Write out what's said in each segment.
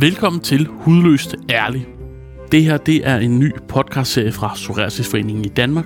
Velkommen til Hudløst Ærlig. Det her det er en ny podcastserie fra Psoriasisforeningen i Danmark,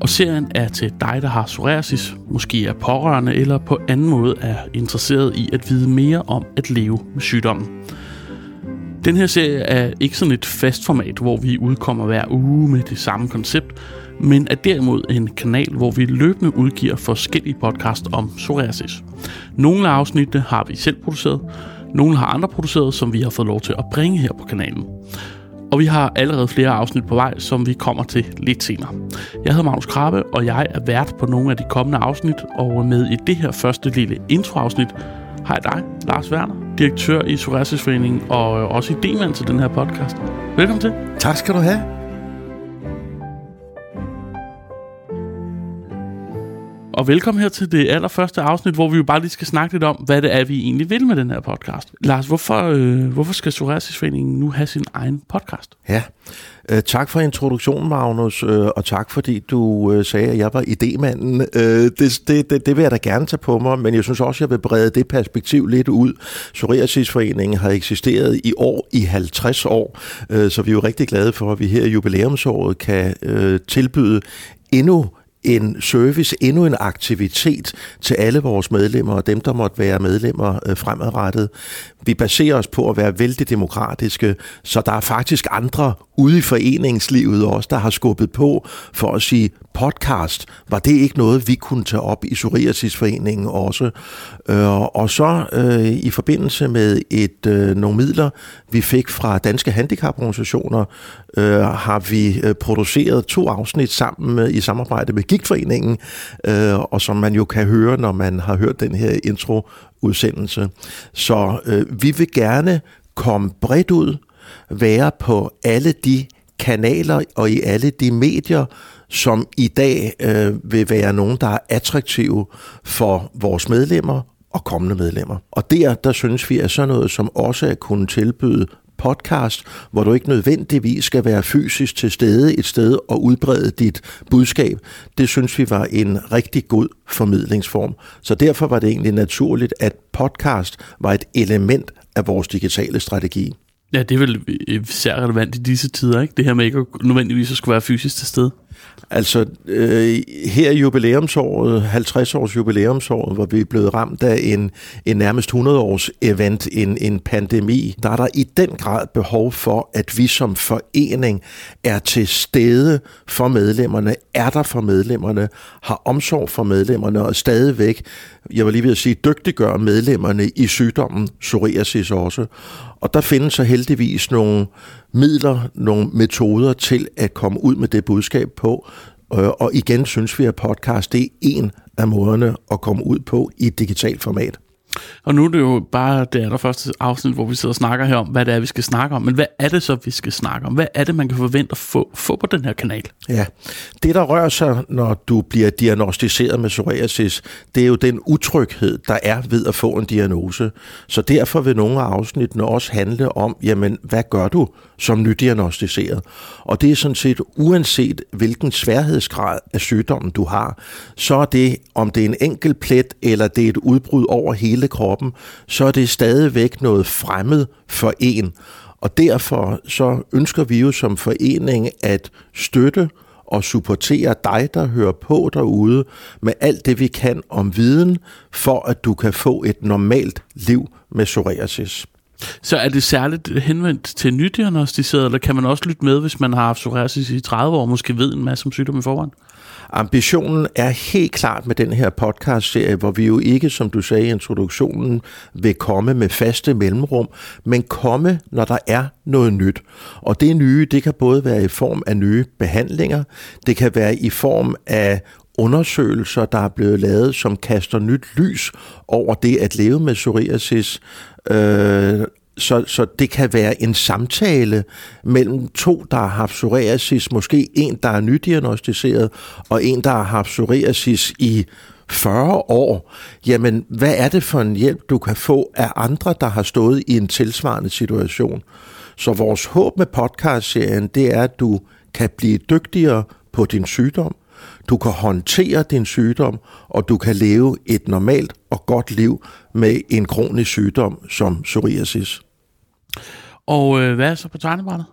og serien er til dig, der har psoriasis, måske er pårørende eller på anden måde er interesseret i at vide mere om at leve med sygdommen. Den her serie er ikke sådan et fast format, hvor vi udkommer hver uge med det samme koncept, men er derimod en kanal, hvor vi løbende udgiver forskellige podcast om psoriasis. Nogle af afsnittene har vi selv produceret, nogle har andre produceret, som vi har fået lov til at bringe her på kanalen. Og vi har allerede flere afsnit på vej, som vi kommer til lidt senere. Jeg hedder Magnus Krabbe, og jeg er vært på nogle af de kommende afsnit, og med i det her første lille introafsnit har jeg dig, Lars Werner, direktør i Psoriasisforeningen og også idémand til den her podcast. Velkommen til. Tak skal du have. Og velkommen her til det allerførste afsnit, hvor vi jo bare lige skal snakke lidt om, hvad det er, vi egentlig vil med den her podcast. Lars, hvorfor, øh, hvorfor skal Psoriasisforeningen nu have sin egen podcast? Ja, øh, tak for introduktionen, Magnus, øh, og tak fordi du øh, sagde, at jeg var idémanden. Øh, det, det, det, det vil jeg da gerne tage på mig, men jeg synes også, at jeg vil brede det perspektiv lidt ud. Psoriasisforeningen har eksisteret i år i 50 år, øh, så vi er jo rigtig glade for, at vi her i jubilæumsåret kan øh, tilbyde endnu en service, endnu en aktivitet til alle vores medlemmer og dem, der måtte være medlemmer øh, fremadrettet. Vi baserer os på at være vældig demokratiske, så der er faktisk andre ude i foreningslivet også, der har skubbet på for at sige, podcast, var det ikke noget, vi kunne tage op i Psoriasisforeningen også? Øh, og så øh, i forbindelse med et øh, nogle midler, vi fik fra Danske Handicaporganisationer, øh, har vi øh, produceret to afsnit sammen med, i samarbejde med Gigtforeningen, øh, og som man jo kan høre, når man har hørt den her intro udsendelse. Så øh, vi vil gerne komme bredt ud, være på alle de kanaler og i alle de medier, som i dag øh, vil være nogen, der er attraktive for vores medlemmer og kommende medlemmer. Og der, der synes vi, at sådan noget som også at kunne tilbyde podcast, hvor du ikke nødvendigvis skal være fysisk til stede et sted og udbrede dit budskab, det synes vi var en rigtig god formidlingsform. Så derfor var det egentlig naturligt, at podcast var et element af vores digitale strategi. Ja, det er vel især relevant i disse tider, ikke? Det her med ikke at nødvendigvis at skulle være fysisk til stede. Altså, øh, her i jubilæumsåret, 50 års jubilæumsåret, hvor vi er blevet ramt af en, en nærmest 100 års event, en, en pandemi, der er der i den grad behov for, at vi som forening er til stede for medlemmerne, er der for medlemmerne, har omsorg for medlemmerne og stadigvæk, jeg var lige ved at sige, dygtiggør medlemmerne i sygdommen psoriasis også. Og der findes så heldigvis nogle midler, nogle metoder til at komme ud med det budskab på. Øh, og igen synes vi, at podcast det er en af måderne at komme ud på i et digitalt format. Og nu er det jo bare det allerførste afsnit, hvor vi sidder og snakker her om, hvad det er, vi skal snakke om. Men hvad er det så, vi skal snakke om? Hvad er det, man kan forvente at få, få på den her kanal? Ja, det der rører sig, når du bliver diagnostiseret med psoriasis, det er jo den utryghed, der er ved at få en diagnose. Så derfor vil nogle af afsnittene også handle om, jamen, hvad gør du som nydiagnostiseret? Og det er sådan set, uanset hvilken sværhedsgrad af sygdommen du har, så er det, om det er en enkelt plet, eller det er et udbrud over hele hele kroppen, så er det stadigvæk noget fremmed for en. Og derfor så ønsker vi jo som forening at støtte og supportere dig, der hører på derude, med alt det, vi kan om viden, for at du kan få et normalt liv med psoriasis. Så er det særligt henvendt til nydiagnostiseret, eller kan man også lytte med, hvis man har haft psoriasis i 30 år, og måske ved en masse om sygdommen i forvejen? Ambitionen er helt klart med den her podcast-serie, hvor vi jo ikke, som du sagde i introduktionen, vil komme med faste mellemrum, men komme, når der er noget nyt. Og det nye, det kan både være i form af nye behandlinger, det kan være i form af undersøgelser, der er blevet lavet, som kaster nyt lys over det at leve med psoriasis, øh, så, så det kan være en samtale mellem to, der har haft psoriasis, måske en, der er nydiagnostiseret, og en, der har haft psoriasis i 40 år. Jamen, hvad er det for en hjælp, du kan få af andre, der har stået i en tilsvarende situation? Så vores håb med podcastserien, det er, at du kan blive dygtigere på din sygdom, du kan håndtere din sygdom, og du kan leve et normalt og godt liv med en kronisk sygdom som psoriasis. Og øh, hvad er så på tegnebrættet?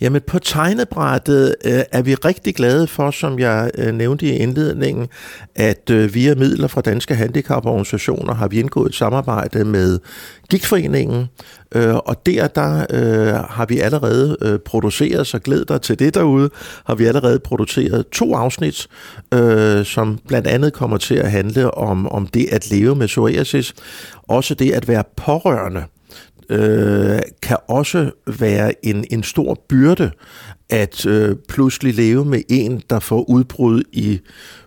Jamen på tegnebrættet øh, er vi rigtig glade for, som jeg øh, nævnte i indledningen, at øh, via midler fra Danske Handicaporganisationer har vi indgået et samarbejde med Gigtforeningen, øh, og der, der øh, har vi allerede øh, produceret, så glæd dig til det derude, har vi allerede produceret to afsnit, øh, som blandt andet kommer til at handle om, om det at leve med psoriasis, også det at være pårørende øh, kan også være en, en stor byrde at øh, pludselig leve med en, der får udbrud i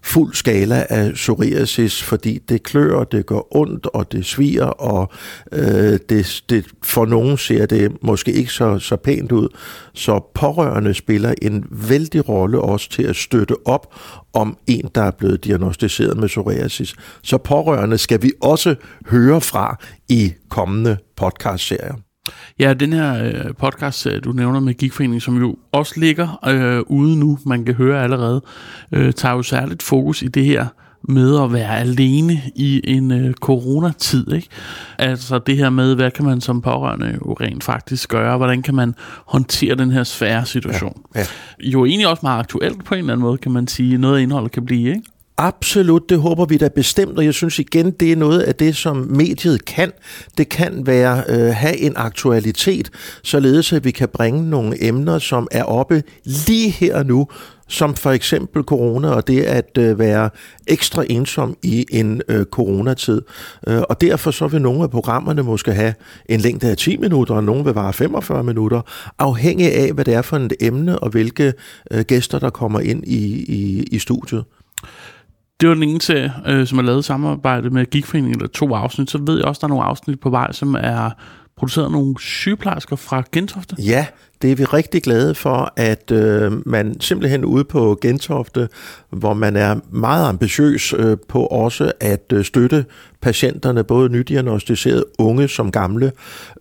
fuld skala af psoriasis, fordi det klør, det gør ondt, og det sviger, og øh, det, det, for nogen ser det måske ikke så, så pænt ud. Så pårørende spiller en vældig rolle også til at støtte op om en, der er blevet diagnostiseret med psoriasis. Så pårørende skal vi også høre fra i kommende podcast-serier. Ja, den her øh, podcast, du nævner med Gigforeningen, som jo også ligger øh, ude nu, man kan høre allerede, øh, tager jo særligt fokus i det her med at være alene i en øh, coronatid. Ikke? Altså det her med, hvad kan man som pårørende jo rent faktisk gøre? Hvordan kan man håndtere den her svære situation? Ja, ja. Jo egentlig også meget aktuelt på en eller anden måde, kan man sige. Noget af indholdet kan blive, ikke? Absolut, det håber vi da bestemt, og jeg synes igen, det er noget af det, som mediet kan. Det kan være øh, have en aktualitet, således at vi kan bringe nogle emner, som er oppe lige her nu, som for eksempel corona og det at øh, være ekstra ensom i en øh, coronatid. Øh, og derfor så vil nogle af programmerne måske have en længde af 10 minutter, og nogle vil vare 45 minutter, afhængig af, hvad det er for et emne, og hvilke øh, gæster, der kommer ind i, i, i studiet det var den ene serie, øh, som er lavet samarbejde med Geekforeningen, eller to afsnit. Så ved jeg også, der er nogle afsnit på vej, som er produceret nogle sygeplejersker fra Gentofte. Ja, det er vi rigtig glade for, at øh, man simpelthen ude på Gentofte, hvor man er meget ambitiøs øh, på også at øh, støtte patienterne, både nydiagnostiserede unge som gamle.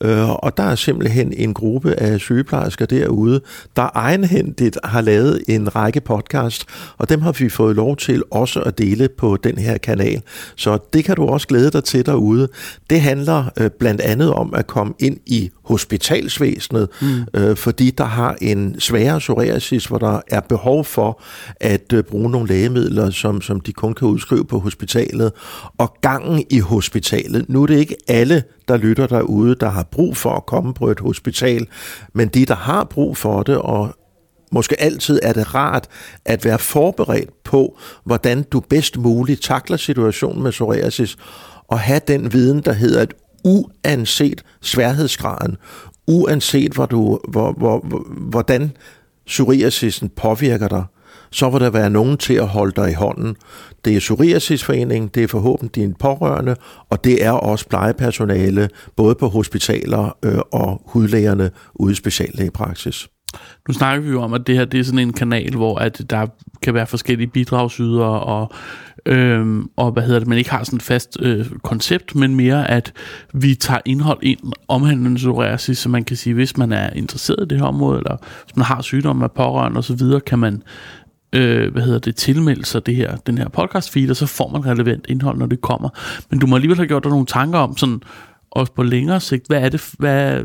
Øh, og der er simpelthen en gruppe af sygeplejersker derude, der egenhændigt har lavet en række podcast, og dem har vi fået lov til også at dele på den her kanal. Så det kan du også glæde dig til derude. Det handler øh, blandt andet om at komme ind i hospitalsvæsenet, mm. øh, fordi der har en sværere psoriasis, hvor der er behov for at øh, bruge nogle lægemidler, som, som de kun kan udskrive på hospitalet. Og gangen i hospitalet, nu er det ikke alle, der lytter derude, der har brug for at komme på et hospital, men de, der har brug for det, og måske altid er det rart at være forberedt på, hvordan du bedst muligt takler situationen med psoriasis, og have den viden, der hedder, at uanset sværhedsgraden, uanset hvor du, hvor, hvor, hvordan psoriasisen påvirker dig, så vil der være nogen til at holde dig i hånden. Det er Psoriasisforeningen, det er forhåbentlig dine pårørende, og det er også plejepersonale, både på hospitaler øh, og hudlægerne ude i speciallægepraksis. Nu snakker vi jo om, at det her det er sådan en kanal, hvor at der kan være forskellige bidragsydere, og, øhm, og hvad hedder det, man ikke har sådan et fast øh, koncept, men mere at vi tager indhold ind omhandlende psoriasis, så man kan sige, hvis man er interesseret i det her område, eller hvis man har sygdomme af pårørende osv., kan man øh, hvad hedder det, tilmelde sig det her, den her podcast feed, og så får man relevant indhold, når det kommer. Men du må alligevel have gjort dig nogle tanker om sådan, også på længere sigt, hvad er det, hvad,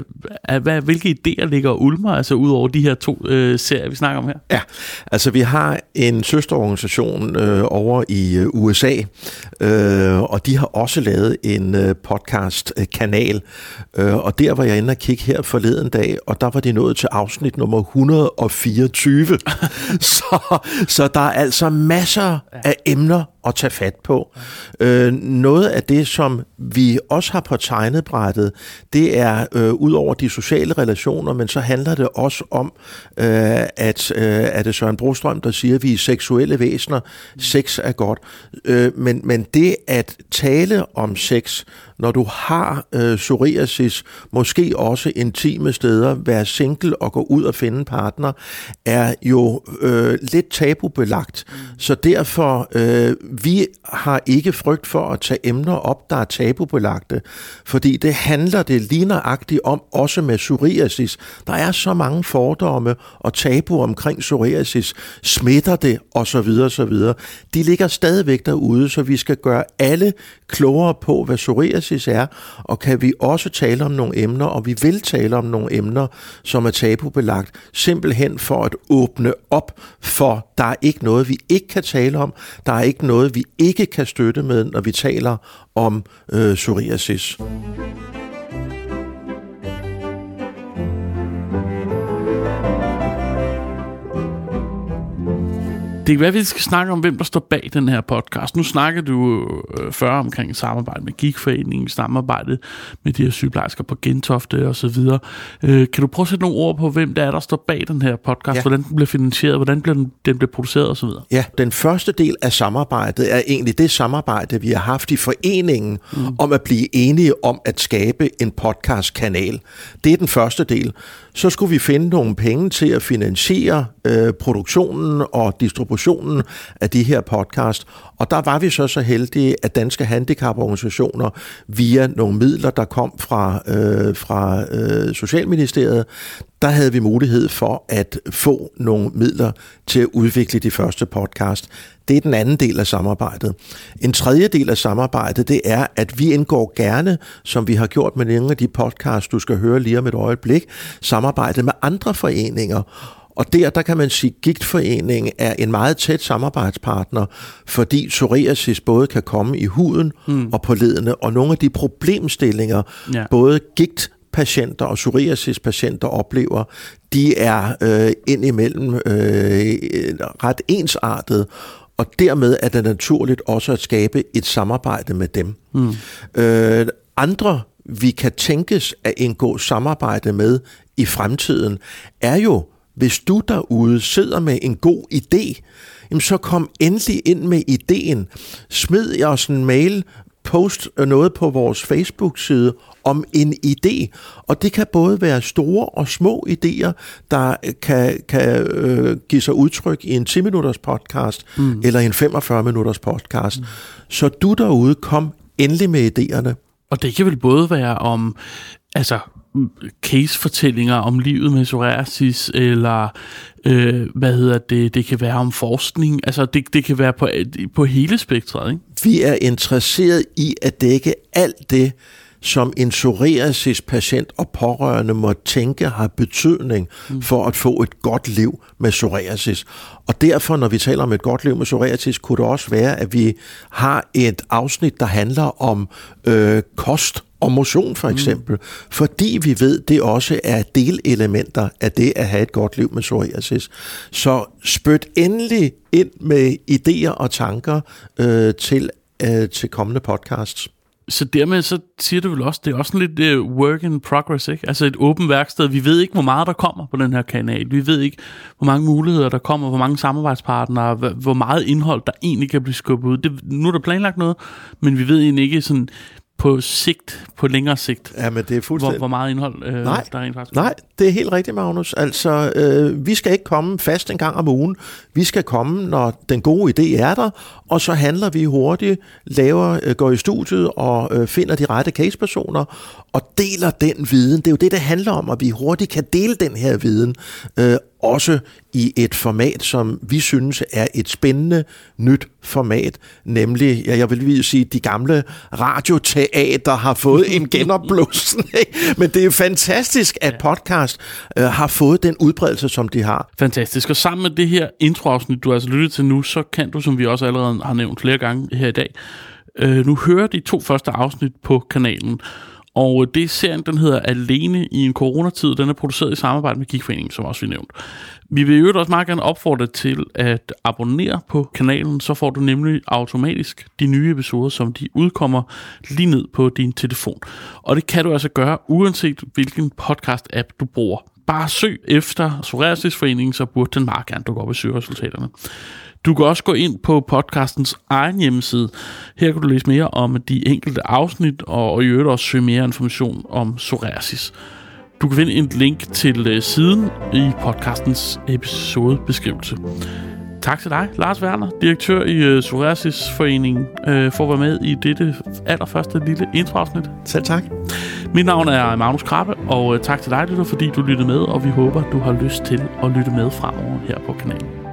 hvad, hvilke idéer ligger ulmer, altså ud over de her to øh, serier, vi snakker om her? Ja, altså vi har en søsterorganisation øh, over i øh, USA, øh, og de har også lavet en øh, podcast-kanal, øh, og der var jeg inde og kigge her forleden dag, og der var de nået til afsnit nummer 124. så, så der er altså masser af emner at tage fat på. Øh, noget af det, som vi også har på tegnebrættet, det er øh, ud over de sociale relationer, men så handler det også om, øh, at, øh, at det Søren Brostrøm, der siger, at vi er seksuelle væsener. Sex er godt. Øh, men, men det at tale om sex, når du har øh, psoriasis, måske også intime steder, være single og gå ud og finde en partner, er jo øh, lidt tabubelagt. Mm. Så derfor øh, vi har ikke frygt for at tage emner op, der er tabubelagte, fordi det handler det lige nøjagtigt om, også med psoriasis. Der er så mange fordomme og tabu omkring psoriasis. Smitter det, og så videre, så videre. De ligger stadigvæk derude, så vi skal gøre alle klogere på, hvad psoriasis er, og kan vi også tale om nogle emner, og vi vil tale om nogle emner, som er tabubelagt, simpelthen for at åbne op for, der er ikke noget, vi ikke kan tale om, der er ikke noget, vi ikke kan støtte med, når vi taler om øh, psoriasis. Det kan være, at vi skal snakke om, hvem der står bag den her podcast. Nu snakker du øh, før omkring samarbejde med Gigforeningen, samarbejde med de her sygeplejersker på Gentofte og så videre. Øh, kan du prøve at sætte nogle ord på, hvem der er, der står bag den her podcast? Ja. Hvordan den bliver finansieret? Hvordan bliver den, den bliver produceret og så videre? Ja, den første del af samarbejdet er egentlig det samarbejde, vi har haft i foreningen mm. om at blive enige om at skabe en podcastkanal. Det er den første del. Så skulle vi finde nogle penge til at finansiere øh, produktionen og distributionen af de her podcast. Og der var vi så så heldige, at Danske Handicaporganisationer via nogle midler, der kom fra, øh, fra øh, Socialministeriet, der havde vi mulighed for at få nogle midler til at udvikle de første podcast. Det er den anden del af samarbejdet. En tredje del af samarbejdet, det er, at vi indgår gerne, som vi har gjort med nogle af de podcasts, du skal høre lige om et øjeblik, samarbejde med andre foreninger. Og der, der kan man sige, at Gigtforeningen er en meget tæt samarbejdspartner, fordi psoriasis både kan komme i huden mm. og på ledene, og nogle af de problemstillinger, ja. både gigt patienter og psoriasis-patienter oplever, de er øh, indimellem øh, ret ensartet, og dermed er det naturligt også at skabe et samarbejde med dem. Mm. Øh, andre, vi kan tænkes at indgå samarbejde med i fremtiden, er jo hvis du derude sidder med en god idé, jamen så kom endelig ind med ideen. Smid os en mail, post noget på vores Facebook-side om en idé. Og det kan både være store og små idéer, der kan, kan øh, give sig udtryk i en 10-minutters podcast mm. eller en 45-minutters podcast. Mm. Så du derude, kom endelig med idéerne. Og det kan vel både være om altså case-fortællinger om livet med psoriasis, eller øh, hvad hedder det, det kan være om forskning, altså det, det kan være på, på hele spektret, ikke? Vi er interesseret i at dække alt det, som en psoriasis-patient og pårørende må tænke har betydning mm. for at få et godt liv med psoriasis. Og derfor, når vi taler om et godt liv med psoriasis, kunne det også være, at vi har et afsnit, der handler om øh, kost og motion for mm. eksempel, mm. fordi vi ved, det også er delelementer af det at have et godt liv med psoriasis. Så spyt endelig ind med idéer og tanker øh, til, øh, til kommende podcasts. Så dermed så siger du vel også, det er også lidt uh, work in progress, ikke? Altså et åbent værksted. Vi ved ikke, hvor meget der kommer på den her kanal. Vi ved ikke, hvor mange muligheder der kommer, hvor mange samarbejdspartnere, hvor meget indhold der egentlig kan blive skubbet ud. Det, nu er der planlagt noget, men vi ved egentlig ikke sådan på sigt, på længere sigt, ja, men det er fuldstændig... hvor, hvor meget indhold øh, nej, der rent faktisk Nej, det er helt rigtigt, Magnus. Altså, øh, vi skal ikke komme fast en gang om ugen. Vi skal komme, når den gode idé er der, og så handler vi hurtigt, laver, øh, går i studiet og øh, finder de rette casepersoner og deler den viden. Det er jo det, det handler om, at vi hurtigt kan dele den her viden, øh, også i et format, som vi synes er et spændende nyt format, nemlig, ja, jeg vil lige sige, de gamle radioteater har fået en genopblussen. Men det er fantastisk, at podcast øh, har fået den udbredelse, som de har. Fantastisk. Og sammen med det her introafsnit, du har altså lyttet til nu, så kan du, som vi også allerede har nævnt flere gange her i dag, øh, nu høre de to første afsnit på kanalen. Og det serien, den hedder Alene i en coronatid. Den er produceret i samarbejde med Geekforeningen, som også vi nævnt. Vi vil jo også meget gerne opfordre til at abonnere på kanalen, så får du nemlig automatisk de nye episoder, som de udkommer lige ned på din telefon. Og det kan du altså gøre, uanset hvilken podcast-app du bruger. Bare søg efter Psoriasisforeningen, så burde den meget gerne dukke op i søgeresultaterne. Du kan også gå ind på podcastens egen hjemmeside. Her kan du læse mere om de enkelte afsnit, og i øvrigt også søge mere information om psoriasis. Du kan finde et link til øh, siden i podcastens episodebeskrivelse. Tak til dig, Lars Werner, direktør i uh, Psoriasisforeningen, uh, for at være med i dette allerførste lille introafsnit. Selv tak. Mit navn er Magnus Krabbe, og tak til dig, lytter, fordi du lyttede med, og vi håber, du har lyst til at lytte med fremover her på kanalen.